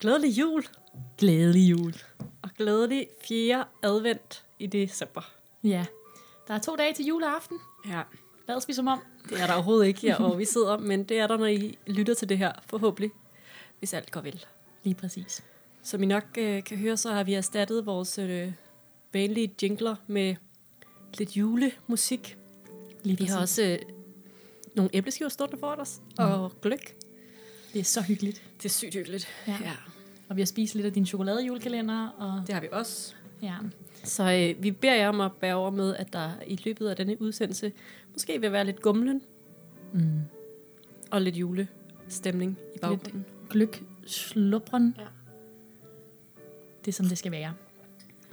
Glædelig jul, Glædelig jul. og glædelig 4. advent i december. Ja, der er to dage til juleaften. Ja, Lad os vi som om. det er der overhovedet ikke her, hvor vi sidder, men det er der, når I lytter til det her, forhåbentlig, hvis alt går vel. Lige præcis. Som I nok øh, kan høre, så har vi erstattet vores øh, vanlige jingler med lidt julemusik. Lige Vi har også øh, nogle æbleskiver stående for os, og gløk. Det er så hyggeligt. Det er sygt hyggeligt. Ja. ja. Og vi har spist lidt af din chokoladejulekalender. Og, Det har vi også. ja. Så øh, vi beder jer om at bære over med, at der i løbet af denne udsendelse måske vil være lidt gumlen Mm. og lidt julestemning i baggrunden. Gløk slubren. Ja. Det er som det skal være.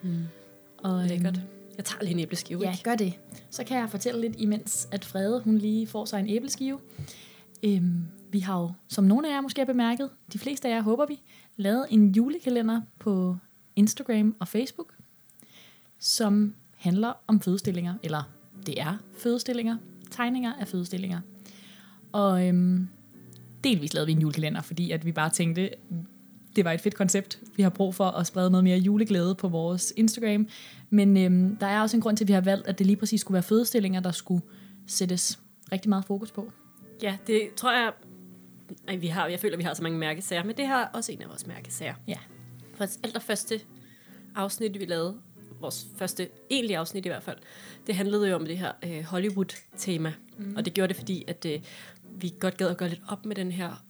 Mm. Og, øhm, Lækkert. Jeg tager lige en æbleskive, Ja, ikke? gør det. Så kan jeg fortælle lidt imens, at Frede hun lige får sig en æbleskive. Øhm, vi har jo, som nogle af jer måske har bemærket, de fleste af jer håber vi, lavet en julekalender på Instagram og Facebook, som handler om fødestillinger, eller det er fødestillinger, tegninger af fødestillinger. Og øhm, delvis lavede vi en julekalender, fordi at vi bare tænkte, det var et fedt koncept. Vi har brug for at sprede noget mere juleglæde på vores Instagram. Men øhm, der er også en grund til, at vi har valgt, at det lige præcis skulle være fødestillinger, der skulle sættes rigtig meget fokus på. Ja, det tror jeg... Ej, vi har, jeg føler, vi har så mange mærkesager, men det her er også en af vores mærkesager. Ja. For allerførste afsnit, vi lavede, vores første egentlige afsnit i hvert fald, det handlede jo om det her øh, Hollywood-tema. Mm. Og det gjorde det, fordi at øh, vi godt gad at gøre lidt op med den her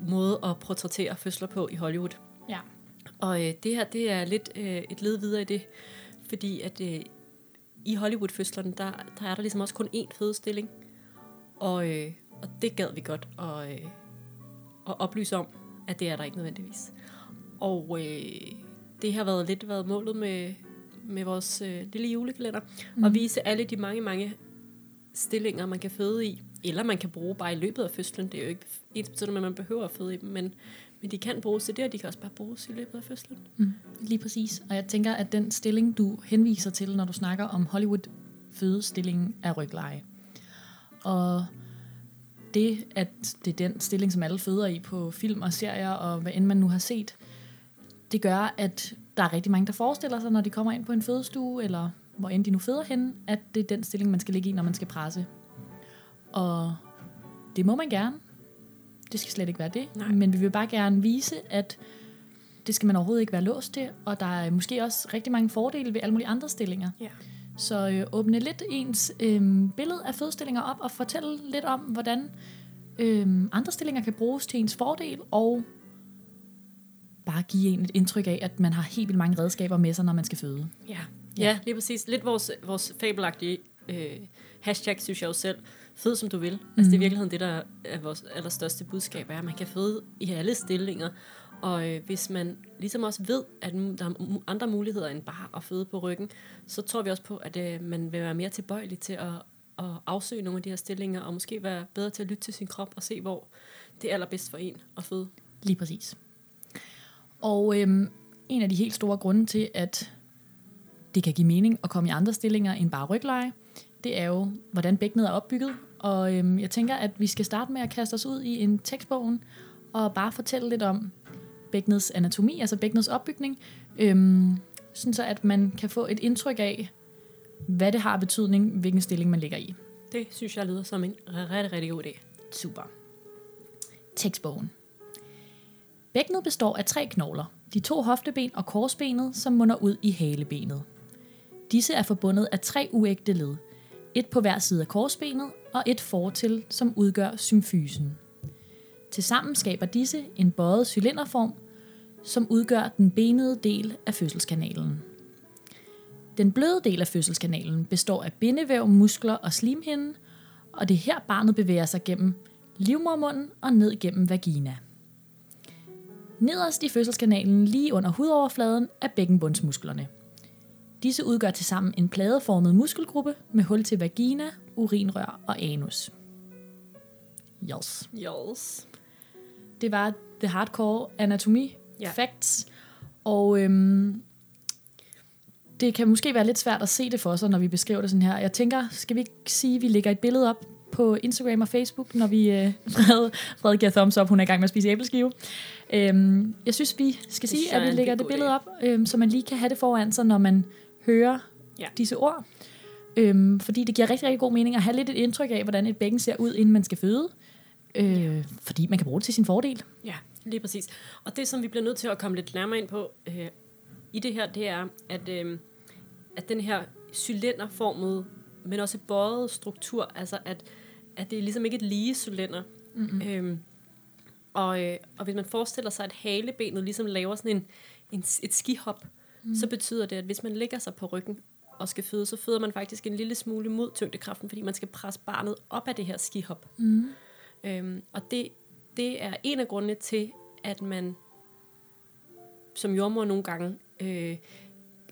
måde at portrættere fødsler på i Hollywood. Ja. Og øh, det her, det er lidt øh, et led videre i det, fordi at øh, i Hollywood-fødslerne, der, der er der ligesom også kun én fødestilling. Og, øh, og det gad vi godt at, øh, at oplyse om, at det er der ikke nødvendigvis. Og øh, det har været lidt været målet med, med vores øh, lille julekalender, mm. at vise alle de mange, mange stillinger, man kan føde i, eller man kan bruge bare i løbet af fødslen. Det er jo ikke ens betydende, at man behøver at føde i dem, men, men de kan bruges til det, og de kan også bare bruges i løbet af fødslen. Mm, lige præcis. Og jeg tænker, at den stilling, du henviser til, når du snakker om Hollywood fødestillingen er rygleje. Og det, at det er den stilling, som alle føder i på film og serier, og hvad end man nu har set, det gør, at der er rigtig mange, der forestiller sig, når de kommer ind på en fødestue, eller hvor end de nu føder hen, at det er den stilling, man skal ligge i, når man skal presse. Og det må man gerne. Det skal slet ikke være det. Nej. Men vi vil bare gerne vise, at det skal man overhovedet ikke være låst til, og der er måske også rigtig mange fordele ved alle mulige andre stillinger. Ja. Så øh, åbne lidt ens øh, billede af fødstillinger op, og fortælle lidt om, hvordan øh, andre stillinger kan bruges til ens fordel, og bare give en et indtryk af, at man har helt vildt mange redskaber med sig, når man skal føde. Ja, ja lige præcis. Lidt vores, vores fabelagtige øh, hashtag, synes jeg jo selv. Fød som du vil. Altså det er i Mhm. virkeligheden det, der er vores allerstørste budskab, er, at man kan føde i alle stillinger. Og øh, hvis man ligesom også ved, at der er andre muligheder end bare at føde på ryggen, så tror vi også på, at øh, man vil være mere tilbøjelig til at, at afsøge nogle af de her stillinger, og måske være bedre til at lytte til sin krop og se, hvor det er allerbedst for en at føde. Lige præcis. Og øhm, en af de helt store grunde til, at det kan give mening at komme i andre stillinger end bare rygleje, det er jo, hvordan bækkenet er opbygget. Og øhm, jeg tænker, at vi skal starte med at kaste os ud i en tekstbogen og bare fortælle lidt om bækkenets anatomi, altså bækkenets opbygning, øhm, sådan så at man kan få et indtryk af, hvad det har betydning, hvilken stilling man ligger i. Det synes jeg lyder som en rigtig, rigtig god idé. Super. Tekstbogen. Bækkenet består af tre knogler. De to hofteben og korsbenet, som munder ud i halebenet. Disse er forbundet af tre uægte led. Et på hver side af korsbenet og et fortil, som udgør symfysen. Tilsammen skaber disse en bøjet cylinderform, som udgør den benede del af fødselskanalen. Den bløde del af fødselskanalen består af bindevæv, muskler og slimhinden, og det er her barnet bevæger sig gennem livmormunden og ned gennem vagina. Nederst i fødselskanalen, lige under hudoverfladen, er bækkenbundsmusklerne. Disse udgør tilsammen en pladeformet muskelgruppe med hul til vagina, urinrør og anus. Yes. Yes. Det var the hardcore anatomi Ja. facts. Og øhm, det kan måske være lidt svært at se det for sig, når vi beskriver det sådan her. Jeg tænker, skal vi ikke sige, at vi lægger et billede op på Instagram og Facebook, når vi... Øh, Fred, Fred giver thumbs up, hun er i gang med at spise æbleskive. Øhm, jeg synes, vi skal sige, at vi lægger det billede op, øhm, så man lige kan have det foran sig, når man hører ja. disse ord. Øhm, fordi det giver rigtig, rigtig god mening at have lidt et indtryk af, hvordan et bækken ser ud, inden man skal føde. Øh, ja. Fordi man kan bruge det til sin fordel. Ja, lige præcis. Og det, som vi bliver nødt til at komme lidt nærmere ind på øh, i det her, det er, at, øh, at den her cylinderformede, men også bøjet struktur, altså at, at det er ligesom ikke et lige cylinder. Mm-hmm. Øhm, og, øh, og hvis man forestiller sig, at halebenet ligesom laver sådan en, en, et skihop, mm. så betyder det, at hvis man lægger sig på ryggen og skal føde, så føder man faktisk en lille smule mod tyngdekraften, fordi man skal presse barnet op af det her skihop. Mm. Øhm, og det, det er en af grundene til, at man som jordmor nogle gange øh,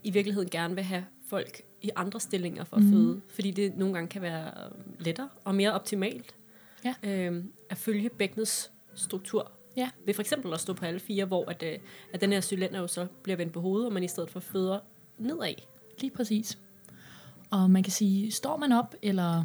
i virkeligheden gerne vil have folk i andre stillinger for at mm. føde, fordi det nogle gange kan være lettere og mere optimalt ja. øh, at følge bækkenets struktur. Ja. Ved for eksempel at stå på alle fire, hvor at, øh, at den her cylinder jo så bliver vendt på hovedet, og man i stedet for føder nedad. Lige præcis. Og man kan sige, står man op, eller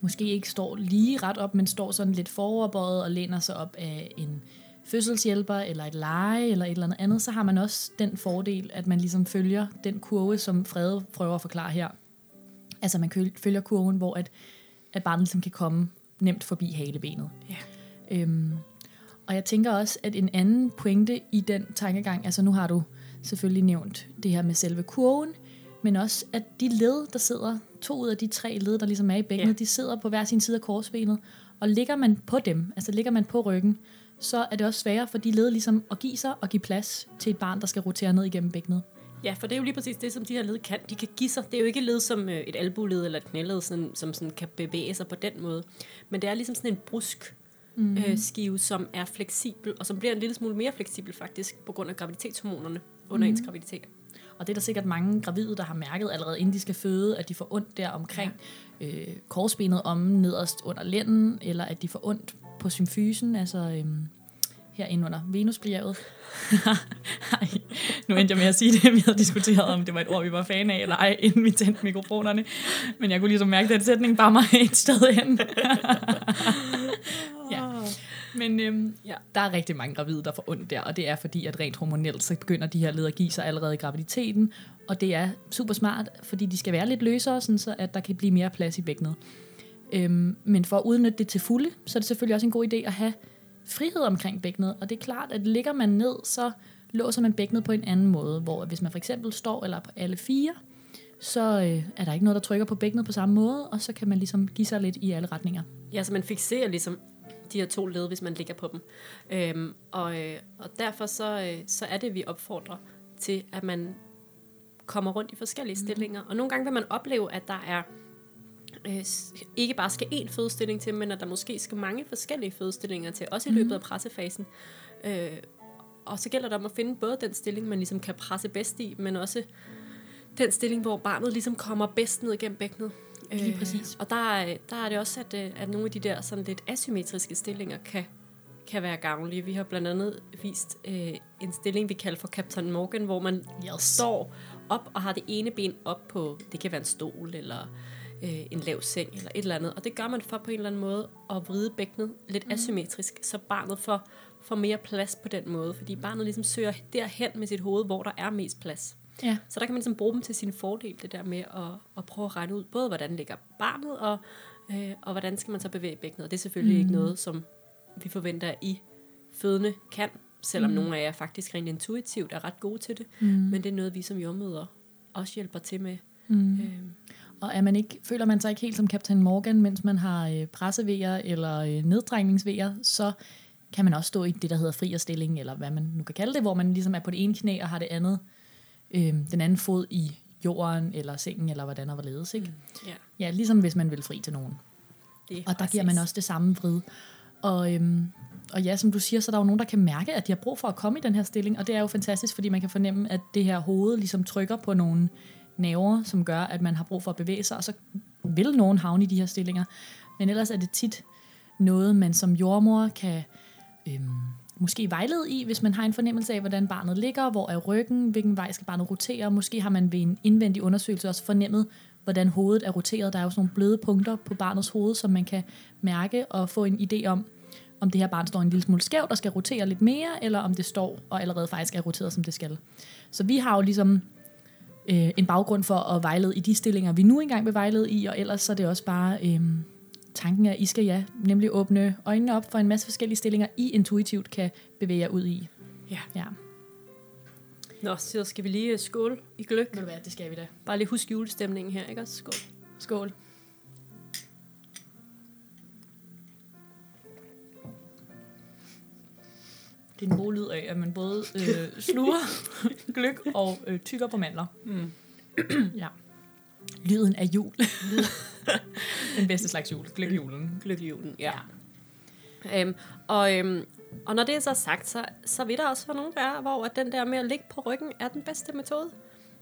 måske ikke står lige ret op, men står sådan lidt foroverbøjet og læner sig op af en fødselshjælper, eller et leje, eller et eller andet andet, så har man også den fordel, at man ligesom følger den kurve, som Frede prøver at forklare her. Altså man følger kurven, hvor at, at barnet ligesom kan komme nemt forbi halebenet. Ja. Øhm, og jeg tænker også, at en anden pointe i den tankegang, altså nu har du selvfølgelig nævnt det her med selve kurven, men også at de led, der sidder, to ud af de tre led, der ligesom er i bækkenet, ja. de sidder på hver sin side af korsbenet, og ligger man på dem, altså ligger man på ryggen, så er det også sværere for de led ligesom at give sig og give plads til et barn, der skal rotere ned igennem bækkenet. Ja, for det er jo lige præcis det, som de her led kan. De kan give sig. Det er jo ikke led som øh, et albuled eller et knæled, sådan, som sådan kan bevæge sig på den måde. Men det er ligesom sådan en brusk mm. øh, skive, som er fleksibel, og som bliver en lille smule mere fleksibel faktisk, på grund af graviditetshormonerne under mm. ens graviditet. Og det er der sikkert mange gravide, der har mærket allerede inden de skal føde, at de får ondt der omkring ja. øh, korsbenet om nederst under lænden, eller at de får ondt på symfysen, altså øhm, herinde under Venusbjerget. nu endte jeg med at sige det, vi havde diskuteret, om det var et ord, vi var fan af, eller ej, inden vi tændte mikrofonerne. Men jeg kunne ligesom mærke, at den sætning bare mig et sted hen. ja. Men øhm, ja. der er rigtig mange gravide, der får ondt der, og det er fordi, at rent hormonelt, så begynder de her led at give sig allerede i graviditeten, og det er super smart, fordi de skal være lidt løsere, sådan så at der kan blive mere plads i bækkenet. Øhm, men for at udnytte det til fulde, så er det selvfølgelig også en god idé at have frihed omkring bækkenet, og det er klart, at ligger man ned, så låser man bækkenet på en anden måde, hvor hvis man for eksempel står eller på alle fire, så øh, er der ikke noget, der trykker på bækkenet på samme måde, og så kan man ligesom give sig lidt i alle retninger. Ja, så man fixerer ligesom de her to led, hvis man ligger på dem. Øhm, og, øh, og derfor så, øh, så er det, vi opfordrer til, at man kommer rundt i forskellige mm. stillinger. Og nogle gange vil man opleve, at der er øh, ikke bare skal én fødestilling til, men at der måske skal mange forskellige fødestillinger til, også i løbet af mhm. pressefasen. Øh, og så gælder det om at finde både den stilling, man ligesom kan presse bedst i, men også den stilling, hvor barnet ligesom kommer bedst ned igennem bækkenet. Lige øh, præcis. og der, der er det også, at, øh, at nogle af de der sådan lidt asymmetriske stillinger kan, kan være gavnlige. Vi har blandt andet vist øh, en stilling, vi kalder for Captain Morgan, hvor man yes. står op og har det ene ben op på, det kan være en stol eller øh, en lav seng eller et eller andet. Og det gør man for på en eller anden måde at vride bækkenet lidt mm. asymmetrisk, så barnet får, får mere plads på den måde. Fordi barnet ligesom søger derhen med sit hoved, hvor der er mest plads. Ja. Så der kan man ligesom bruge dem til sin fordel, det der med at, at prøve at regne ud, både hvordan ligger barnet, og, øh, og hvordan skal man så bevæge bækkenet. Og det er selvfølgelig mm. ikke noget, som vi forventer, at I fødende kan, selvom mm. nogle af jer faktisk rent intuitivt er ret gode til det. Mm. Men det er noget, vi som jordmøder også hjælper til med. Mm. Øh, og er man ikke, føler man sig ikke helt som Captain Morgan, mens man har øh, pressevejer eller øh, neddrejningsvejer, så kan man også stå i det, der hedder frierstilling, eller hvad man nu kan kalde det, hvor man ligesom er på det ene knæ og har det andet, øh, den anden fod i jorden, eller sengen, eller hvordan og hvorledes. Ikke? Mm, yeah. Ja, ligesom hvis man vil fri til nogen. Det og der giver man også det samme vrid. Og, øhm, og ja, som du siger, så er der jo nogen, der kan mærke, at de har brug for at komme i den her stilling, og det er jo fantastisk, fordi man kan fornemme, at det her hoved ligesom trykker på nogle naver, som gør, at man har brug for at bevæge sig, og så vil nogen havne i de her stillinger. Men ellers er det tit noget, man som jordmor kan øhm, måske vejlede i, hvis man har en fornemmelse af, hvordan barnet ligger, hvor er ryggen, hvilken vej skal barnet rotere. Måske har man ved en indvendig undersøgelse også fornemmet, hvordan hovedet er roteret. Der er jo sådan nogle bløde punkter på barnets hoved, som man kan mærke og få en idé om, om det her barn står en lille smule skævt og skal rotere lidt mere, eller om det står og allerede faktisk er roteret, som det skal. Så vi har jo ligesom øh, en baggrund for at vejlede i de stillinger, vi nu engang vil vejlede i, og ellers så er det også bare øh, tanken, at I skal ja, nemlig åbne øjnene op for en masse forskellige stillinger, I intuitivt kan bevæge jer ud i. Ja. Ja, Nå, så skal vi lige øh, skåle i gløk. ved du hvad, det skal vi da. Bare lige husk julestemningen her, ikke også? Skål. Skål. Det er en god lyd af, at man både øh, sluger gløk og øh, tykker på mandler. Mm. ja. Lyden af jul. Den bedste slags jul. Gløkjulen. Lykkelig julen, ja. ja. Øhm, og, øhm, og når det er så sagt, så, så vil der også være nogen der, hvor at den der med at ligge på ryggen er den bedste metode.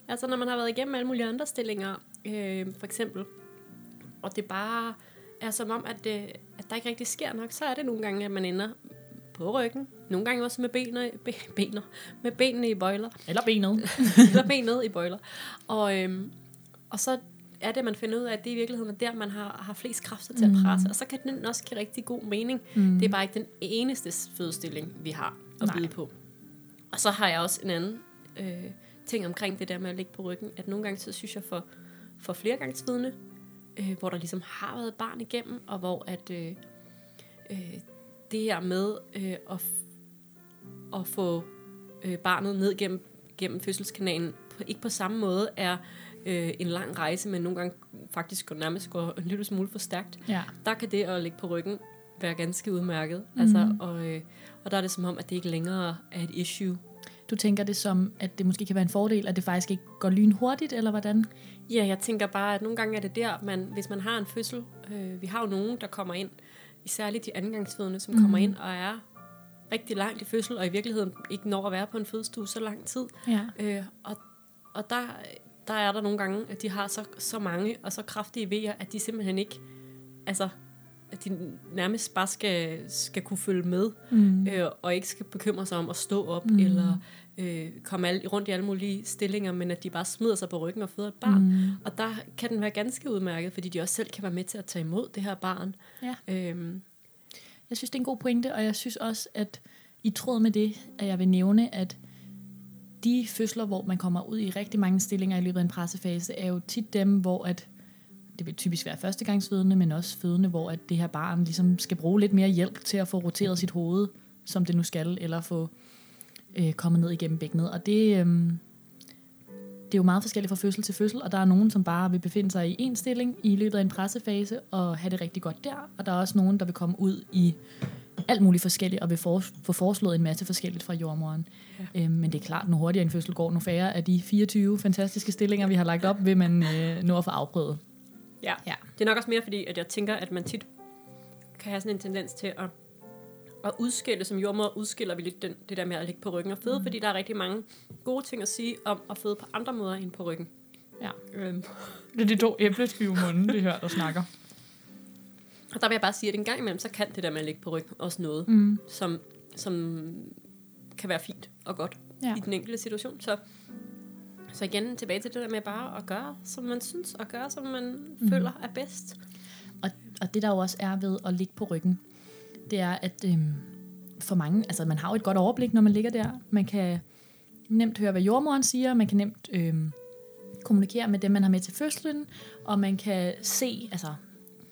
Altså når man har været igennem alle mulige andre stillinger, øh, for eksempel, og det bare er som om, at, øh, at der ikke rigtig sker nok, så er det nogle gange, at man ender på ryggen. Nogle gange også med benene, be, bener, med benene i bøjler. Eller benet. eller benet i bøjler. Og, øhm, og så er det, man finder ud af, at det i virkeligheden er der, man har, har flest kræfter til at presse. Og så kan den også give rigtig god mening. Mm. Det er bare ikke den eneste fødestilling, vi har at Nej. byde på. Og så har jeg også en anden øh, ting omkring det der med at ligge på ryggen, at nogle gange så synes jeg for, for flergangsvidende, øh, hvor der ligesom har været et barn igennem, og hvor at øh, øh, det her med øh, at, at få øh, barnet ned gennem, gennem fødselskanalen, på, ikke på samme måde er øh, en lang rejse, men nogle gange faktisk går, nærmest går en lille smule for stærkt. Ja. Der kan det at ligge på ryggen være ganske udmærket. Mm. Altså, og, øh, og der er det som om, at det ikke længere er et issue. Du tænker det som, at det måske kan være en fordel, at det faktisk ikke går lynhurtigt, eller hvordan? Ja, jeg tænker bare, at nogle gange er det der, man, hvis man har en fødsel, øh, vi har jo nogen, der kommer ind, særligt de andengangsfødende, som mm. kommer ind og er rigtig langt i fødsel, og i virkeligheden ikke når at være på en fødestue så lang tid. Ja. Øh, og og der, der er der nogle gange, at de har så, så mange og så kraftige vejer, at de simpelthen ikke, altså, at de nærmest bare skal, skal kunne følge med, mm. øh, og ikke skal bekymre sig om at stå op, mm. eller øh, komme alle, rundt i alle mulige stillinger, men at de bare smider sig på ryggen og føder et barn. Mm. Og der kan den være ganske udmærket, fordi de også selv kan være med til at tage imod det her barn. Ja. Øhm, Jeg synes, det er en god pointe, og jeg synes også, at i tråd med det, at jeg vil nævne, at de fødsler, hvor man kommer ud i rigtig mange stillinger i løbet af en pressefase, er jo tit dem, hvor at det vil typisk være førstegangsfødende, men også fødende, hvor at det her barn ligesom skal bruge lidt mere hjælp til at få roteret sit hoved, som det nu skal, eller få øh, kommet ned igennem bækkenet. Og det, øh, det er jo meget forskelligt fra fødsel til fødsel, og der er nogen, som bare vil befinde sig i en stilling i løbet af en pressefase og have det rigtig godt der, og der er også nogen, der vil komme ud i alt muligt forskelligt og vil for, få foreslået en masse forskelligt fra jordmoren. Ja. Øhm, men det er klart, nu hurtigere en fødsel går, nu færre af de 24 fantastiske stillinger, vi har lagt op, vil man øh, nå at få afprøvet. Ja. Ja. Det er nok også mere fordi, at jeg tænker, at man tit kan have sådan en tendens til at, at udskille, som jordmor udskiller vi lidt den, det der med at ligge på ryggen og føde, mm. fordi der er rigtig mange gode ting at sige om at føde på andre måder end på ryggen. Ja. Øhm, Det er de to æbleskivemunde, det her, der snakker. og der vil jeg bare sige, at en gang imellem, så kan det der med at ligge på ryggen også noget, Mm. som, som kan være fint og godt Ja. i den enkelte situation. Så, så igen tilbage til det der med bare at gøre, som man synes, og gøre, som man mm. føler er bedst. Og, og det der jo også er ved at ligge på ryggen, det er, at øhm, for mange, altså man har jo et godt overblik, når man ligger der. Man kan nemt høre, hvad jordmoren siger, man kan nemt øhm, kommunikere med dem, man har med til fødslen, og man kan se, altså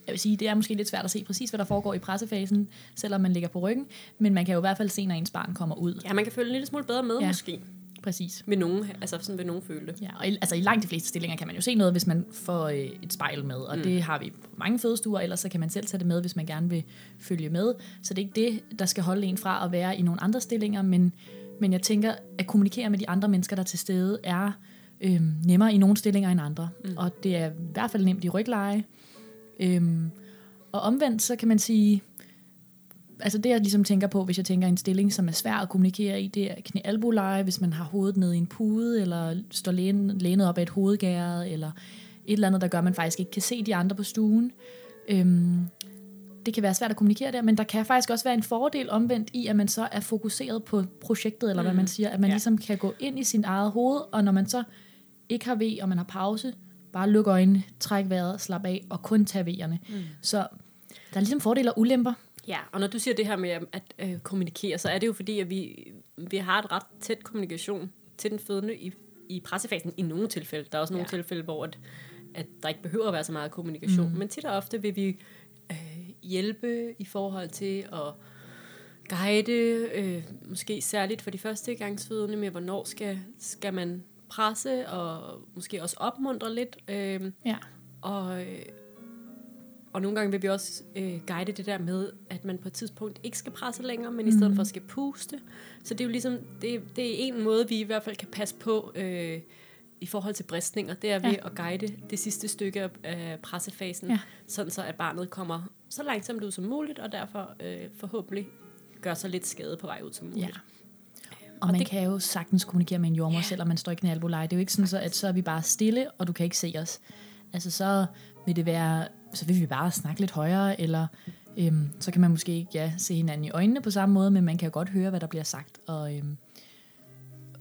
jeg vil sige, det er måske lidt svært at se præcis, hvad der foregår i pressefasen, selvom man ligger på ryggen, men man kan jo i hvert fald se, når ens barn kommer ud. Ja, man kan føle en lille smule bedre med, ja. måske. Præcis. Ved nogen, altså sådan vil nogen føle det. Ja, og i, altså i langt de fleste stillinger kan man jo se noget, hvis man får øh, et spejl med, og mm. det har vi på mange fødestuer, ellers så kan man selv tage det med, hvis man gerne vil følge med. Så det er ikke det, der skal holde en fra at være i nogle andre stillinger, men, men jeg tænker, at kommunikere med de andre mennesker, der er til stede, er øh, nemmere i nogle stillinger end andre. Mm. Og det er i hvert fald nemt i rygleje. Øhm, og omvendt, så kan man sige, altså det jeg ligesom tænker på, hvis jeg tænker en stilling, som er svær at kommunikere i, det er knæ albuleje hvis man har hovedet nede i en pude, eller står lænet, lænet op af et hovedgæret, eller et eller andet, der gør, at man faktisk ikke kan se de andre på stuen. Øhm, det kan være svært at kommunikere der, men der kan faktisk også være en fordel omvendt i, at man så er fokuseret på projektet, eller mm. hvad man siger, at man. Ja. ligesom kan gå ind i sin eget hoved, og når man så ikke har ved, og man har pause, bare luk øjnene, træk vejret, slap af, og kun tage vejerne. Mm. Så der er ligesom fordele og ulemper. Ja, og når du siger det her med at øh, kommunikere, så er det jo fordi, at vi, vi har et ret tæt kommunikation til den fødende i, i pressefasen i nogle tilfælde. Der er også nogle ja. tilfælde, hvor at, at der ikke behøver at være så meget kommunikation. Mm. Men tit og ofte vil vi øh, hjælpe i forhold til at guide, øh, måske særligt for de første gangsfødende med, hvornår skal, skal man presse og måske også opmuntre lidt. Øh, Ja. og, øh, og nogle gange vil vi også øh, guide det der med, at man på et tidspunkt ikke skal presse længere, men i stedet Mhm. for skal puste. Så det er jo ligesom, det, det er en måde, vi i hvert fald kan passe på øh, i forhold til bristninger. Det er ved Ja. at guide det sidste stykke af, pressefasen, Ja. sådan så at barnet kommer så langsomt ud som muligt, og derfor øh, forhåbentlig gør sig lidt skade på vej ud som Ja. muligt. Og, Og man det- kan jo sagtens kommunikere med en jordmor, Ja. selvom man står i knaldboleje. Det er jo ikke sådan, så, at så er vi bare stille, og du kan ikke se os. Altså så vil det være, så vil vi bare snakke lidt højere, eller øhm, så kan man måske ikke ja, se hinanden i øjnene på samme måde, men man kan godt høre, hvad der bliver sagt, og, øhm,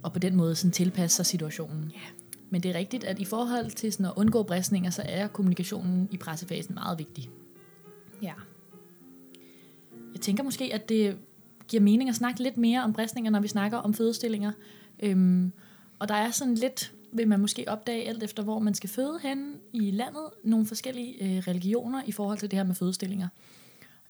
og på den måde sådan tilpasse sig situationen. Ja. Men det er rigtigt, at i forhold til sådan at undgå bristninger, så er kommunikationen i pressefasen meget vigtig. Ja. Jeg tænker måske, at det giver mening at snakke lidt mere om bristninger, når vi snakker om fødestillinger. Øhm, og der er sådan lidt, vil man måske opdage alt efter, hvor man skal føde hen i landet, nogle forskellige øh, religioner i forhold til det her med fødestillinger.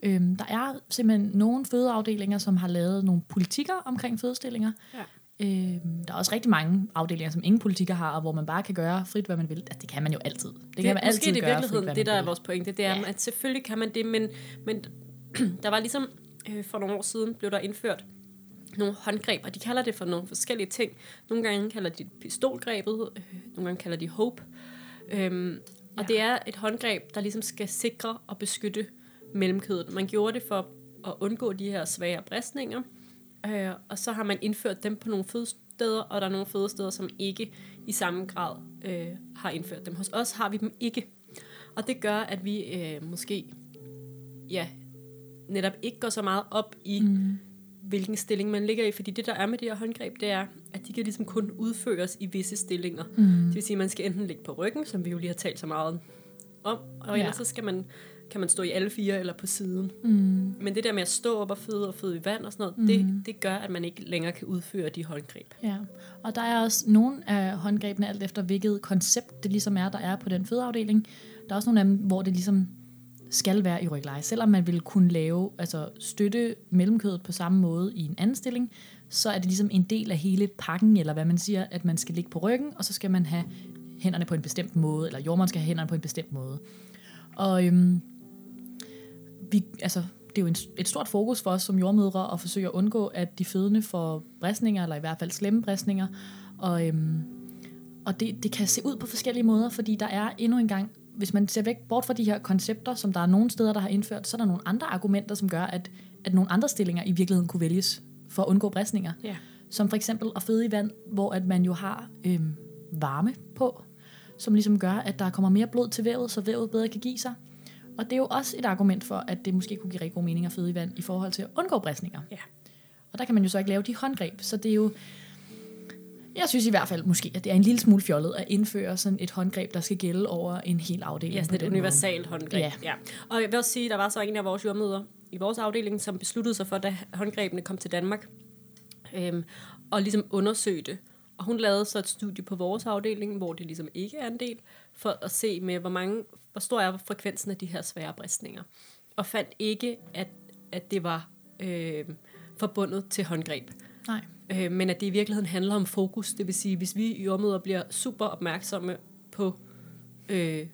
Øhm, der er simpelthen nogle fødeafdelinger, som har lavet nogle politikker omkring fødestillinger. Ja. Øhm, der er også rigtig mange afdelinger, som ingen politikker har, og hvor man bare kan gøre frit, hvad man vil. Altså, det kan man jo altid. Det, det kan man altid det i gøre virkeligheden, frit, det der er vores pointe, det er, ja. at selvfølgelig kan man det, men, men der var ligesom øh, for nogle år siden, blev der indført nogle håndgreb, og de kalder det for nogle forskellige ting. Nogle gange kalder de pistolgrebet, øh, nogle gange kalder de hope. Øhm, og Ja. det er et håndgreb, der ligesom skal sikre og beskytte mellemkødet. Man gjorde det for at undgå de her svære bristninger, øh, og så har man indført dem på nogle fødesteder, og der er nogle fødesteder, som ikke i samme grad øh, har indført dem. Hos os har vi dem ikke. Og det gør, at vi øh, måske ja, netop ikke går så meget op i, mm. Hvilken stilling man ligger i. Fordi det, der er med de her håndgreb, det er, at de kan ligesom kun udføres i visse stillinger. Mm. Det vil sige, at man skal enten ligge på ryggen, som vi jo lige har talt så meget om, og Ja. ellers så skal man, kan man stå i alle fire eller på siden. Mm. Men det der med at stå op og føde og føde i vand og sådan noget, mm. det, det gør, at man ikke længere kan udføre de håndgreb. Ja, og der er også nogle af håndgrebene, alt efter hvilket koncept det ligesom er, der er på den fødeafdeling. Der er også nogle af dem, hvor det ligesom skal være i rygleje. Selvom man vil kunne lave, altså støtte mellemkødet på samme måde i en anden stilling, så er det ligesom en del af hele pakken, eller hvad man siger, at man skal ligge på ryggen, og så skal man have hænderne på en bestemt måde, eller jordmoren skal have hænderne på en bestemt måde. Og øhm, vi, altså, det er jo en, et stort fokus for os som jordmødre at forsøge at undgå, at de fødende får bristninger, eller i hvert fald slemme bristninger. Og, øhm, og det, det kan se ud på forskellige måder, fordi der er endnu en gang, hvis man ser væk bort fra de her koncepter, som der er nogle steder, der har indført, så er der nogle andre argumenter, som gør, at, at nogle andre stillinger i virkeligheden kunne vælges for at undgå bristninger. Ja. Som for eksempel at føde i vand, hvor at man jo har øhm, varme på, som ligesom gør, at der kommer mere blod til vævet, så vævet bedre kan give sig. Og det er jo også et argument for, at det måske kunne give rigtig god mening at føde i vand i forhold til at undgå bristninger. Ja. Og der kan man jo så ikke lave de håndgreb, så det er jo... Jeg synes i hvert fald måske, at det er en lille smule fjollet at indføre sådan et håndgreb, der skal gælde over en hel afdeling. Ja, sådan et universalt håndgreb. Ja. Ja. Og jeg vil også sige, at der var så en af vores jordmøder i vores afdeling, som besluttede sig for, da håndgrebene kom til Danmark, øhm, og ligesom undersøge det. Og hun lavede så et studie på vores afdeling, hvor det ligesom ikke er en del, for at se med, hvor, mange, hvor stor er frekvensen af de her svære bristninger. Og fandt ikke, at, at det var øh, forbundet til håndgreb. Nej. Øh, men at det i virkeligheden handler om fokus. Det vil sige, hvis vi jordmøder bliver super opmærksomme på øh,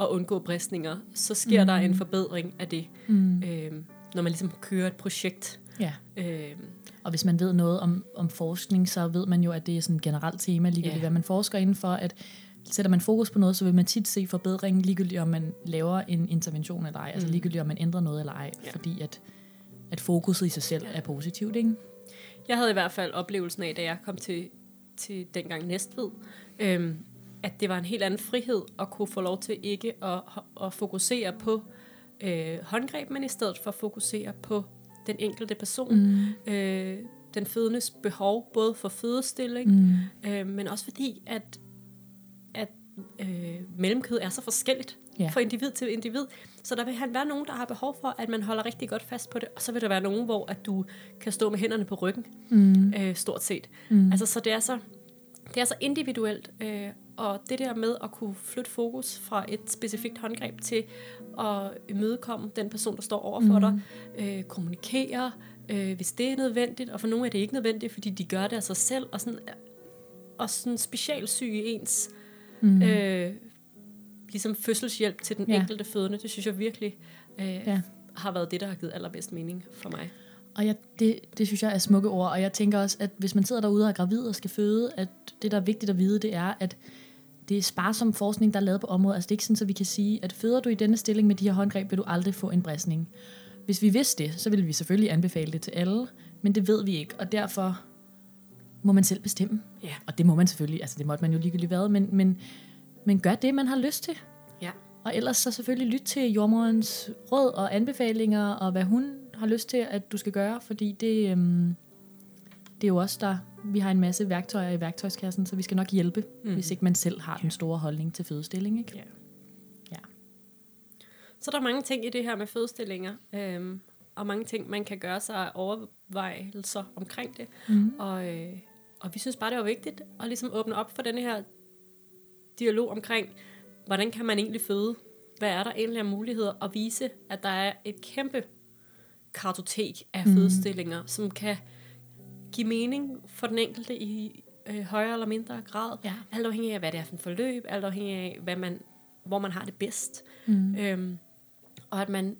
at undgå bristninger, så sker mm. der en forbedring af det, Mm. øh, når man ligesom kører et projekt. Ja. Øh, Og hvis man ved noget om, om forskning, så ved man jo, at det er sådan et generelt tema, ligegyldigt Ja. hvad man forsker indenfor, at sætter man fokus på noget, så vil man tit se forbedring, ligegyldigt om man laver en intervention eller ej, altså Mm. ligegyldigt om man ændrer noget eller ej, Ja. fordi at, at fokuset i sig selv er positivt, ikke? Jeg havde i hvert fald oplevelsen af, da jeg kom til, til dengang Næstved, øh, at det var en helt anden frihed at kunne få lov til ikke at, at fokusere på øh, håndgreb, men i stedet for at fokusere på den enkelte person. Mm. øh, den fødendes behov, både for fødestilling, Mm. øh, men også fordi, at, at øh, mellemkød er så forskelligt Ja. fra individ til individ. Så der vil han være nogen, der har behov for, at man holder rigtig godt fast på det. Og så vil der være nogen, hvor at du kan stå med hænderne på ryggen, Mm. øh, stort set. Mm. Altså, så det er så, det er så individuelt. Øh, og det der med at kunne flytte fokus fra et specifikt håndgreb til at imødekomme den person, der står over for mm. dig, øh, kommunikere, øh, hvis det er nødvendigt, og for nogle er det ikke nødvendigt, fordi de gør det af sig selv, og sådan, og sådan specialsyge ens Mm. øh, ligesom fødselshjælp til den Ja. enkelte fødende, det synes jeg virkelig øh, Ja. har været det, der har givet allerbedst mening for mig. Og jeg, det, det synes jeg er smukke ord, og jeg tænker også, at hvis man sidder derude og er gravid og skal føde, at det, der er vigtigt at vide, det er, at det er sparsom forskning, der er lavet på området. Altså det er ikke sådan, så vi kan sige, at føder du i denne stilling med de her håndgreb, vil du aldrig få en bristning. Hvis vi vidste det, så ville vi selvfølgelig anbefale det til alle, men det ved vi ikke, og derfor må man selv bestemme. Ja. Og det må man selvfølgelig, altså det måtte man jo ligegyldigt hvad, men, men, men gør det, man har lyst til. Ja. Og ellers så selvfølgelig lyt til jordmorens råd og anbefalinger, og hvad hun har lyst til, at du skal gøre, fordi det, øhm, det er jo også der, vi har en masse værktøjer i værktøjskassen, så vi skal nok hjælpe, mm. Hvis ikke man selv har den store holdning til fødestilling. Ikke? Ja. Ja. Så der er mange ting i det her med fødstillinger, øhm, og mange ting, man kan gøre sig overvejelser omkring det. Mm. Og, øh, og vi synes bare, det var vigtigt at ligesom åbne op for denne her dialog omkring, hvordan kan man egentlig føde? Hvad er der egentlig af muligheder? Og vise, at der er et kæmpe kartotek af Mm. fødestillinger, som kan give mening for den enkelte i øh, højere eller mindre grad. Ja. Alt afhængig af, hvad det er for en forløb, alt afhængig af, hvad man, hvor man har det bedst. Mm. Øhm, og at man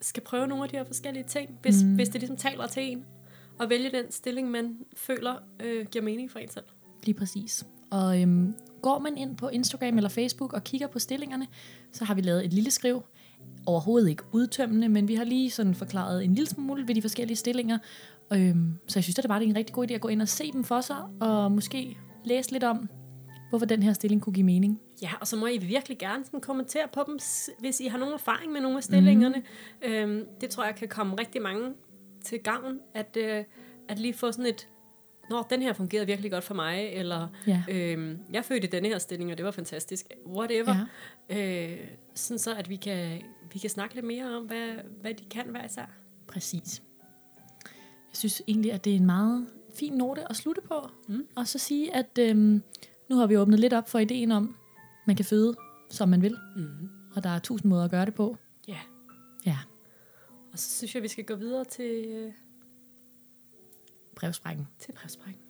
skal prøve nogle af de her forskellige ting, hvis, mm. hvis det ligesom taler til en, og vælge den stilling, man føler øh, giver mening for en selv. Lige præcis. Og øhm, går man ind på Instagram eller Facebook og kigger på stillingerne, så har vi lavet et lille skriv. Overhovedet ikke udtømmende, men vi har lige sådan forklaret en lille smule ved de forskellige stillinger. Øhm, så jeg synes, at det er en rigtig god idé at gå ind og se dem for sig, og måske læse lidt om, hvorfor den her stilling kunne give mening. Ja, og så må I virkelig gerne sådan kommentere på dem, hvis I har nogen erfaring med nogle af stillingerne. Mm. Øhm, det tror jeg kan komme rigtig mange til gavn, at, øh, at lige få sådan et, Nå, den her fungerede virkelig godt for mig, eller Ja. øhm, jeg fødte i denne her stilling, og det var fantastisk. Whatever. Ja. Øh, sådan så, at vi kan, vi kan snakke lidt mere om, hvad, hvad de kan hver især. Præcis. Jeg synes egentlig, at det er en meget fin note at slutte på. Mm. Og så sige, at øhm, nu har vi åbnet lidt op for ideen om, man kan føde, som man vil. Mm. Og der er tusind måder at gøre det på. Ja. Ja, Og så synes jeg, vi skal gå videre til, øh, brevsprækken. til brevsprækken.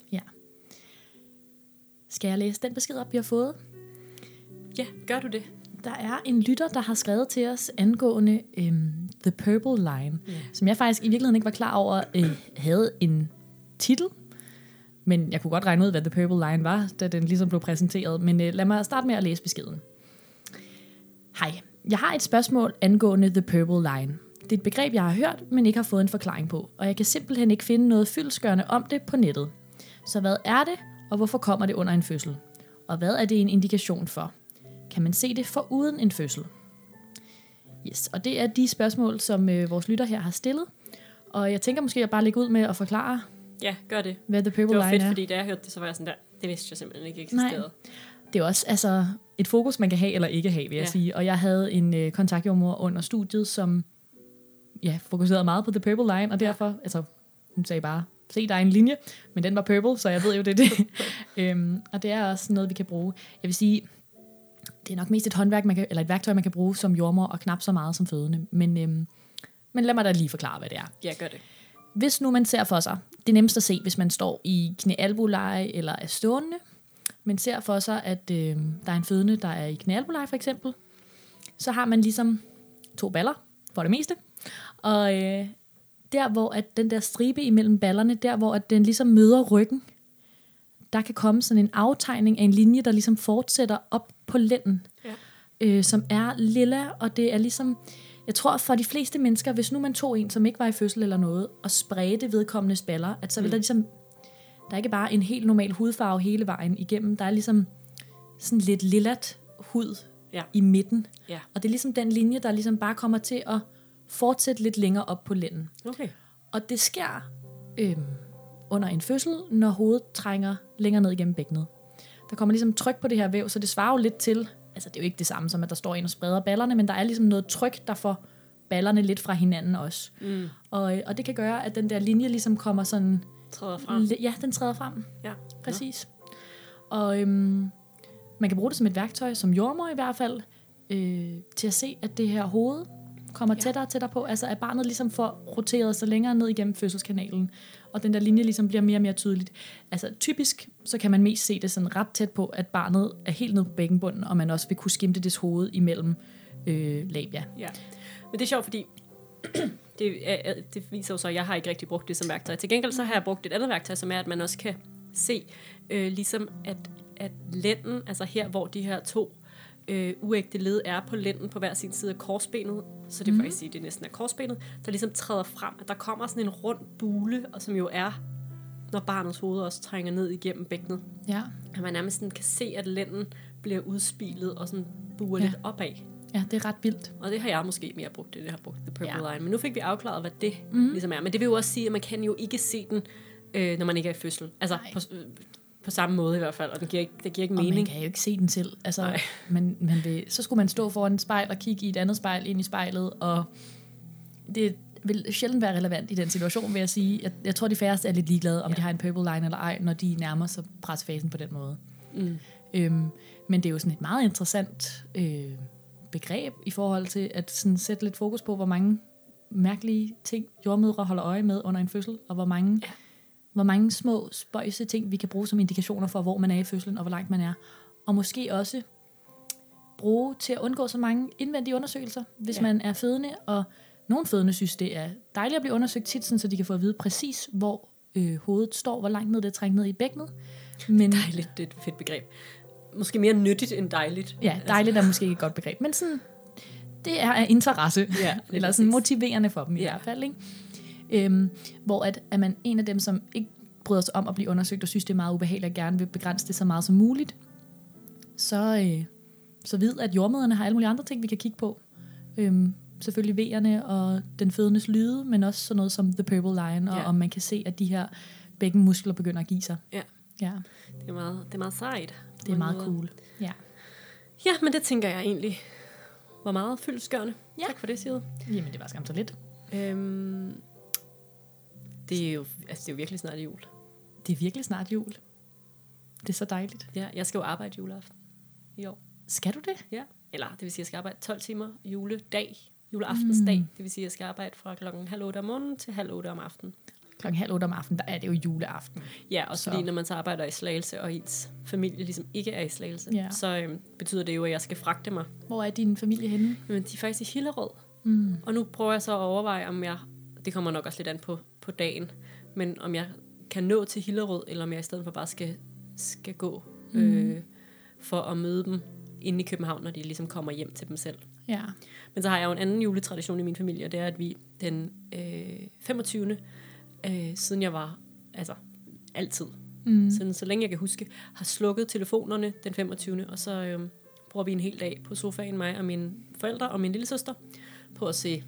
Skal jeg læse den besked op, vi har fået? Ja, gør du det? Der er en lytter, der har skrevet til os angående øhm, The Purple Line, Ja. som jeg faktisk i virkeligheden ikke var klar over, øh, havde en titel. Men jeg kunne godt regne ud, hvad The Purple Line var, da den ligesom blev præsenteret. Men øh, lad mig starte med at læse beskeden. Hej, jeg har et spørgsmål angående The Purple Line. Det er et begreb, jeg har hørt, men ikke har fået en forklaring på, og jeg kan simpelthen ikke finde noget fyldskørende om det på nettet. Så hvad er det, og hvorfor kommer det under en fødsel? Og hvad er det en indikation for? Kan man se det for uden en fødsel? Yes, og det er de spørgsmål, som øh, vores lytter her har stillet. Og jeg tænker måske at bare lægge ud med at forklare, Ja, gør det. hvad The Purple Det var Line fedt, er. fordi da jeg hørte det, så var jeg sådan der, det vidste jeg simpelthen ikke eksisterede. Det er også altså, et fokus, man kan have eller ikke have, vil jeg Ja. sige. Og jeg havde en øh, kontaktjordmor under studiet, som ja, fokuserede meget på The Purple Line, og derfor, altså, hun sagde bare, se, der er en linje, men den var purple, så jeg ved jo, det er det. øhm, og det er også noget, vi kan bruge. Jeg vil sige, det er nok mest et håndværk, man kan, eller et værktøj, man kan bruge som jordmor, og knap så meget som fødende. Men, øhm, men lad mig da lige forklare, hvad det er. Ja, gør det. Hvis nu man ser for sig, det er nemmest at se, hvis man står i knæ eller er stående, men ser for sig, at øh, der er en fødende, der er i knæ for eksempel, så har man ligesom to baller, for det meste, og øh, der hvor at den der stribe imellem ballerne, der hvor at den ligesom møder ryggen, der kan komme sådan en aftegning af en linje, der ligesom fortsætter op på lænden, Ja. øh, som er lilla, og det er ligesom, jeg tror for de fleste mennesker, hvis nu man tog en, som ikke var i fødsel eller noget, og spredte vedkommende spaller, at så vil mm. der ligesom, der er ikke bare en helt normal hudfarve hele vejen igennem, der er ligesom sådan lidt lillat hud Ja. i midten, Ja. og det er ligesom den linje, der ligesom bare kommer til at fortsætte lidt længere op på lænden. Okay. Og det sker øhm, under en fødsel, når hovedet trænger længere ned igennem bækkenet. der kommer ligesom tryk på det her væv, så det svarer jo lidt til, altså det er jo ikke det samme som, at der står en og spreder ballerne, men der er ligesom noget tryk, der får ballerne lidt fra hinanden også. Mm. Og, øh, og det kan gøre, at den der linje ligesom kommer sådan... Træder frem. Ja, den træder frem. Ja. Præcis. Og øhm, man kan bruge det som et værktøj, som jordmor i hvert fald, øh, til at se, at det her hoved kommer Ja. tættere og tættere på. Altså at barnet ligesom får roteret sig længere ned igennem fødselskanalen, og den der linje ligesom bliver mere og mere tydeligt. Altså typisk, så kan man mest se det sådan ret tæt på, at barnet er helt nede på bækkenbunden, og man også vil kunne skimte dets hoved imellem øh, labia. Ja. Men det er sjovt, fordi det, er, det viser jo så, at jeg har ikke rigtig brugt det som værktøj. Til gengæld så har jeg brugt et andet værktøj, som er, at man også kan se, øh, ligesom at, at lænden, altså her, hvor de her to øh, uægte led er på lænden på hver sin side af korsbenet, så det vil faktisk sige, at det næsten er korsbenet, der ligesom træder frem, at der kommer sådan en rund bule, og som jo er, når barnets hoved også trænger ned igennem bækkenet. Ja, At man nærmest sådan kan se, at lænden bliver udspilet og sådan buer Ja. lidt opad. ja det er ret vildt. Og det har jeg måske mere brugt, det jeg har brugt The Purple Ja. Line. Men nu fik vi afklaret, hvad det mm. ligesom er. Men det vil jo også sige, at man kan jo ikke se den, øh, når man ikke er i fødsel. Altså Nej. på, på samme måde i hvert fald, og den giver ikke, det giver ikke Og man mening. kan jo ikke se den selv. Altså, Nej. man, man vil, så skulle man stå foran et spejl og kigge i et andet spejl ind i spejlet, og det vil sjældent være relevant i den situation, vil jeg sige. Jeg, jeg tror, de færreste er lidt ligeglade, om. Ja. de har en purple line eller ej, når de nærmer sig presfasen på den måde. Mm. Øhm, men det er jo sådan et meget interessant øh, begreb i forhold til at sådan sætte lidt fokus på, hvor mange mærkelige ting jordmødre holder øje med under en fødsel, og hvor mange, ja. Hvor mange små spøjse ting, vi kan bruge som indikationer for, hvor man er i fødslen, og hvor langt man er. Og måske også bruge til at undgå så mange indvendige undersøgelser, hvis ja. Man er fødende, og nogle fødende synes, det er dejligt at blive undersøgt tit, sådan, så de kan få at vide præcis, hvor øh, hovedet står, hvor langt ned det er trængt ned i bækkenet. Men, Dejligt, det er et fedt begreb. Måske mere nyttigt end dejligt. Ja, dejligt er måske ikke et godt begreb, men sådan, det er af interesse, Ja, eller sådan præcis. motiverende for dem i Ja. hvert fald. Ikke? Øhm, hvor at, er man en af dem, som ikke bryder sig om at blive undersøgt, og synes, det er meget ubehageligt, og gerne vil begrænse det så meget som muligt, så, øh, så ved, at jordmøderne har alle mulige andre ting, vi kan kigge på. Øhm, selvfølgelig V'erne og den fødendes lyde, men også sådan noget som The Purple Line, og Ja. om man kan se, at de her bækkenmuskler begynder at give sig. Ja. Ja, Det er meget, det er meget sejt. det er meget måder. cool. Ja. Ja, men det tænker jeg egentlig var meget fyldesgørende. Ja. Tak for det, Side. Jamen, det var skam så lidt. Øhm, det, er jo, altså, det er jo virkelig snart jul. Det er virkelig snart jul. Det er så dejligt. Ja, jeg skal jo arbejde juleaften i år. Skal du det? Ja. Eller det vil sige, at jeg skal arbejde 12 timer juledag, juleaftensdag. Mm. Det vil sige, at jeg skal arbejde fra klokken halv otte om morgenen til halv otte om aftenen. Klokken halv otte om aftenen, der er det jo juleaften. Ja, og Så. fordi når man så arbejder i Slagelse, og ens familie ligesom ikke er i Slagelse, Ja. så øhm, betyder det jo, at jeg skal fragte mig. Hvor er din familie henne? Men de er faktisk i Hillerød. Mm. Og nu prøver jeg så at overveje, om jeg, det kommer nok også lidt an på, på dagen, men om jeg kan nå til Hillerød, eller om jeg i stedet for bare skal, skal gå Mm. øh, for at møde dem inde i København, når de ligesom kommer hjem til dem selv. Ja. Men så har jeg jo en anden juletradition i min familie, og det er, at vi den øh, 25. Øh, siden jeg var, altså altid, Mm. siden så længe jeg kan huske, har slukket telefonerne den 25. Og så øh, bruger vi en hel dag på sofaen, mig og mine forældre og min lille søster, på at se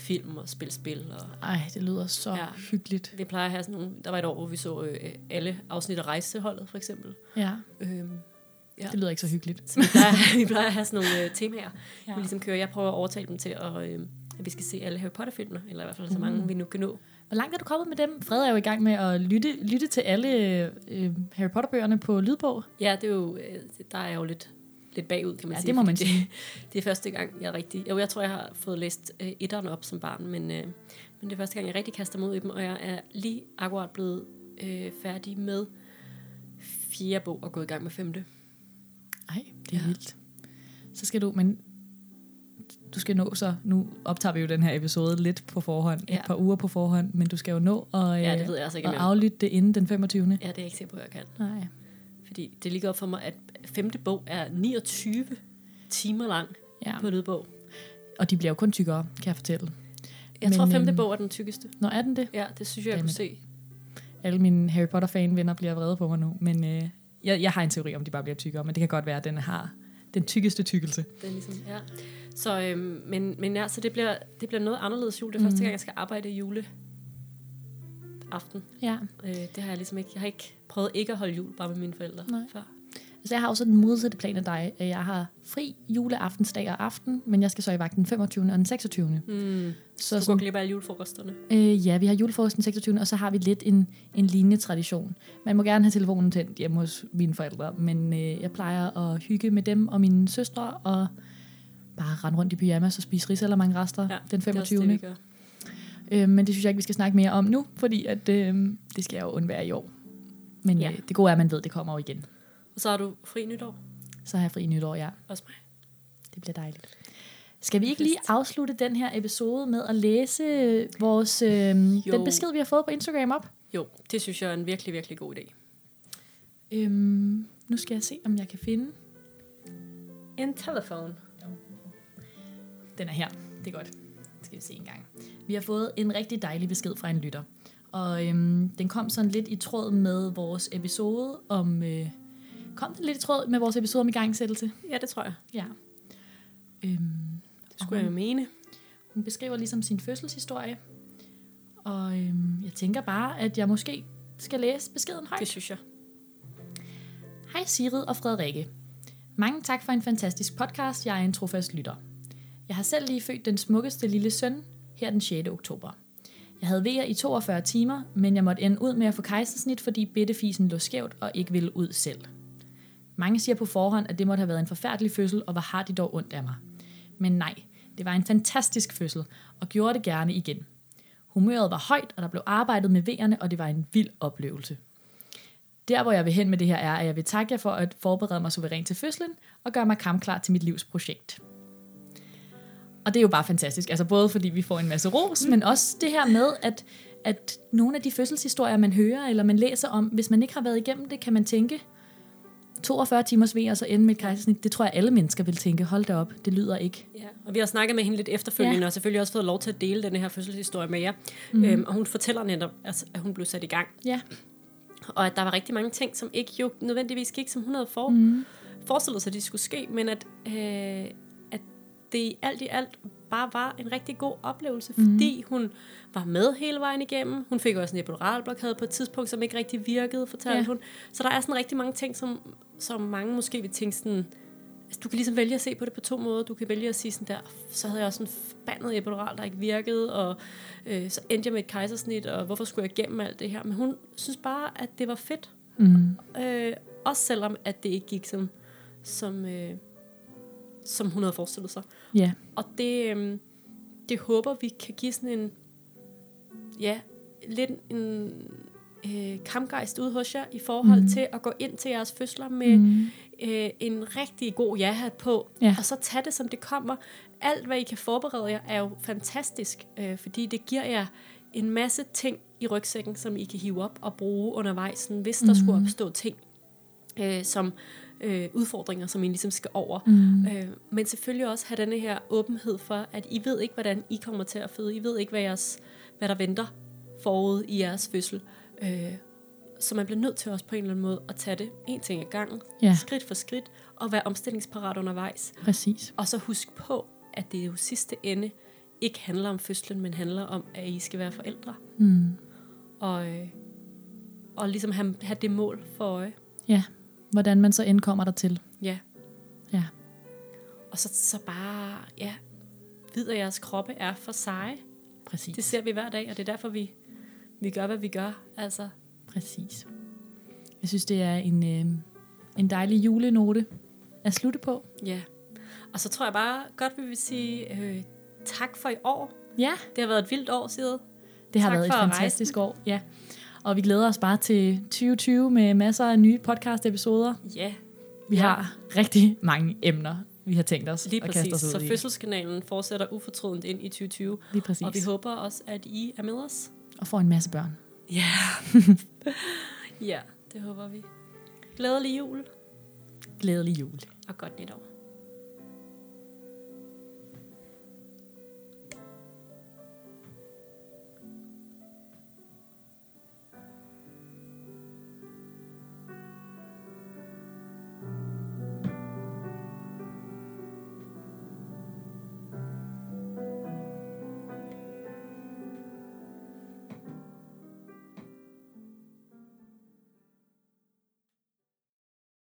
film og spille spil. Og Ej, det lyder så ja. Hyggeligt. vi plejer at have sådan nogle, der var et år, hvor vi så øh, alle afsnit af Rejseholdet, for eksempel. Ja, Øhm, Ja. det lyder ikke så hyggeligt. så vi plejer, vi plejer at have sådan nogle øh, temaer, Ja. vi ligesom kører. Jeg prøver at overtale dem til, at, øh, at vi skal se alle Harry Potter-filmene, eller i hvert fald så mange, Mm. vi nu kan nå. Hvor langt er du kommet med dem? Fred er jo i gang med at lytte, lytte til alle øh, Harry Potter-bøgerne på lydbog. Ja, det er jo, øh, der er jeg jo lidt, lidt bagud, kan man Ja, sige. det må man sige. Det, det er første gang, jeg rigtig... Jo, jeg tror, jeg har fået læst øh, etteren op som barn, men, øh, men det er første gang, jeg rigtig kaster mig ud i dem, og jeg er lige akkurat blevet øh, færdig med fjerde bog og gået i gang med femte. Ej, det er ja. Vildt. Så skal du, men du skal nå så, nu optager vi jo den her episode lidt på forhånd, ja. Et par uger på forhånd, men du skal jo nå at, Ja, øh, det ved jeg altså ikke, at aflytte det inden den 25. Ja, det er jeg ikke sikker på, at jeg kan. Nej. Fordi det ligger op for mig, at femte bog er 29 timer lang Ja. på lydbog. Og de bliver jo kun tykkere, kan jeg fortælle. Jeg Men, tror, femte øhm, bog er den tykkeste. Nå, er den det? Ja, det synes jeg, jeg kunne se. Alle mine Harry Potter-fan-venner bliver vrede på mig nu, men øh, jeg, jeg har en teori om, de bare bliver tykkere, men det kan godt være, at den har den tykkeste tykkelse. Det er ligesom, ja. Så, øhm, men, men ja, så det bliver, det bliver noget anderledes jul. Det er Mhm. første gang, jeg skal arbejde jule aften. Ja. Øh, det har jeg ligesom ikke. Jeg har ikke prøvet ikke at holde jul bare med mine forældre Nej. før. Så jeg har også den modsatte plan af dig. Jeg har fri juleaftensdag og aften, men jeg skal så i vagt den 25. og den 26. Mm. Så Du går glip af julefrokosterne. Øh, ja, vi har julefrokost den 26. Og så har vi lidt en, en lignende tradition. Man må gerne have telefonen tændt hjemme hos mine forældre, men øh, jeg plejer at hygge med dem og mine søstre, og bare rende rundt i pyjamas og spise ris eller mange rester Ja, den Det er også 25. det, gør. øh, men det synes jeg ikke, vi skal snakke mere om nu, fordi at, øh, det skal jeg jo undvære i år. Men Ja. øh, det gode er, at man ved, at det kommer jo igen. Og så har du fri nytår. Så har jeg fri nytår, ja. Også mig. Det bliver dejligt. Skal vi ikke lige afslutte den her episode med at læse vores, øh, den besked, vi har fået på Instagram op? Jo, det synes jeg er en virkelig, virkelig god idé. Øhm, nu skal jeg se, om jeg kan finde. En telefon. Den er her. Det er godt. Skal vi se en gang. Vi har fået en rigtig dejlig besked fra en lytter. Og øhm, den kom sådan lidt i tråd med vores episode om... Øh, kom den lidt i tråd med vores episode om igangsættelse? Ja, det tror jeg. Ja. Øhm, Det skulle jeg jo mene. Hun beskriver ligesom sin fødselshistorie. Og øhm, jeg tænker bare, at jeg måske skal læse beskeden højt. Det synes jeg. Hej Sigrid og Frederikke. Mange tak for en fantastisk podcast. Jeg er en trofast lytter. Jeg har selv lige født den smukkeste lille søn her den 6. oktober. Jeg havde vejer i 42 timer, men jeg måtte ende ud med at få kejsersnit, fordi bittefisen lå skævt og ikke ville ud selv. Mange siger på forhånd, at det måtte have været en forfærdelig fødsel, og hvor har de dog ondt af mig. Men nej, det var en fantastisk fødsel, og gjorde det gerne igen. Humøret var højt, og der blev arbejdet med vejerne, og det var en vild oplevelse. Der, hvor jeg vil hen med det her, er, at jeg vil takke jer for at forberede mig suverænt til fødslen, og gøre mig kampklar til mit livs projekt. Og det er jo bare fantastisk. Altså både fordi vi får en masse ros, men også det her med, at, at nogle af de fødselshistorier, man hører eller man læser om, hvis man ikke har været igennem det, kan man tænke, 42 timers ved og så ende med et kejsersnit, det tror jeg alle mennesker vil tænke, hold da op, det lyder ikke. Ja, og vi har snakket med hende lidt efterfølgende, Ja. ja. og selvfølgelig også fået lov til at dele den her fødselshistorie med jer. Mm. Øhm, og hun fortæller netop, altså, at hun blev sat i gang. Ja, Og at der var rigtig mange ting, som ikke jo nødvendigvis gik, som hun havde for, mm. forestillet sig, at de skulle ske, men at, øh, at det i alt i alt bare var en rigtig god oplevelse, fordi hun var med hele vejen igennem. Hun fik også en epiduralblokade på et tidspunkt, som ikke rigtig virkede, fortalte ja. hun. Så der er sådan rigtig mange ting, som, som mange måske vil tænke sådan, altså, du kan ligesom vælge at se på det på to måder. Du kan vælge at sige sådan der, så havde jeg også en forbandet epidural, der ikke virkede, og øh, så endte jeg med et kejsersnit, og hvorfor skulle jeg igennem alt det her? Men hun synes bare, at det var fedt. mm. Øh, også selvom, at det ikke gik som, som, øh, som hun havde forestillet sig. ja. Og det, øh, det håber vi kan give sådan en, ja, lidt en øh, kampgejst ud hos jer i forhold Mhm. mm. til at gå ind til jeres fødsler med Mm. øh, en rigtig god ja-hat på, Ja. og så tage det, som det kommer. Alt, hvad I kan forberede jer, er jo fantastisk, øh, fordi det giver jer en masse ting i rygsækken, som I kan hive op og bruge undervejs, sådan, hvis der Mhm. mm. skulle opstå ting, øh, som øh, udfordringer, som I ligesom skal over. Mm. Øh, men selvfølgelig også have denne her åbenhed for, at I ved ikke, hvordan I kommer til at føde. I ved ikke, hvad, jeres, hvad der venter forud i jeres fødsel. Øh, så man bliver nødt til også på en eller anden måde at tage det en ting ad gangen, Ja. skridt for skridt, og være omstillingsparat undervejs. Præcis. Og så husk på, at det jo sidste ende ikke handler om fødslen, men handler om, at I skal være forældre. Mm. Og, øh, og ligesom have, have det mål for øje. Ja, hvordan man så end kommer der til. Ja. Ja. Og så, så bare, ja, vid at jeres kroppe er for seje. Præcis. Det ser vi hver dag, og det er derfor, vi, vi gør, hvad vi gør. Altså, Præcis. Jeg synes, det er en, øh, en dejlig julenote at slutte på. ja. Og så tror jeg bare godt, vi vil sige øh, tak for i år. Ja, Det har været et vildt år, Sid. det har Tak været et fantastisk år. Ja. Og vi glæder os bare til 2020 med masser af nye podcast-episoder. Ja, Vi Ja. har rigtig mange emner, vi har tænkt os lige at kaste præcis. os ud Så i. fødselskanalen fortsætter ufortrødent ind i 2020. Lige præcis. Og vi håber også, at I er med os. og får en masse børn. Ja. ja, det håber vi. Glædelig jul Glædelig jul. og godt nytår.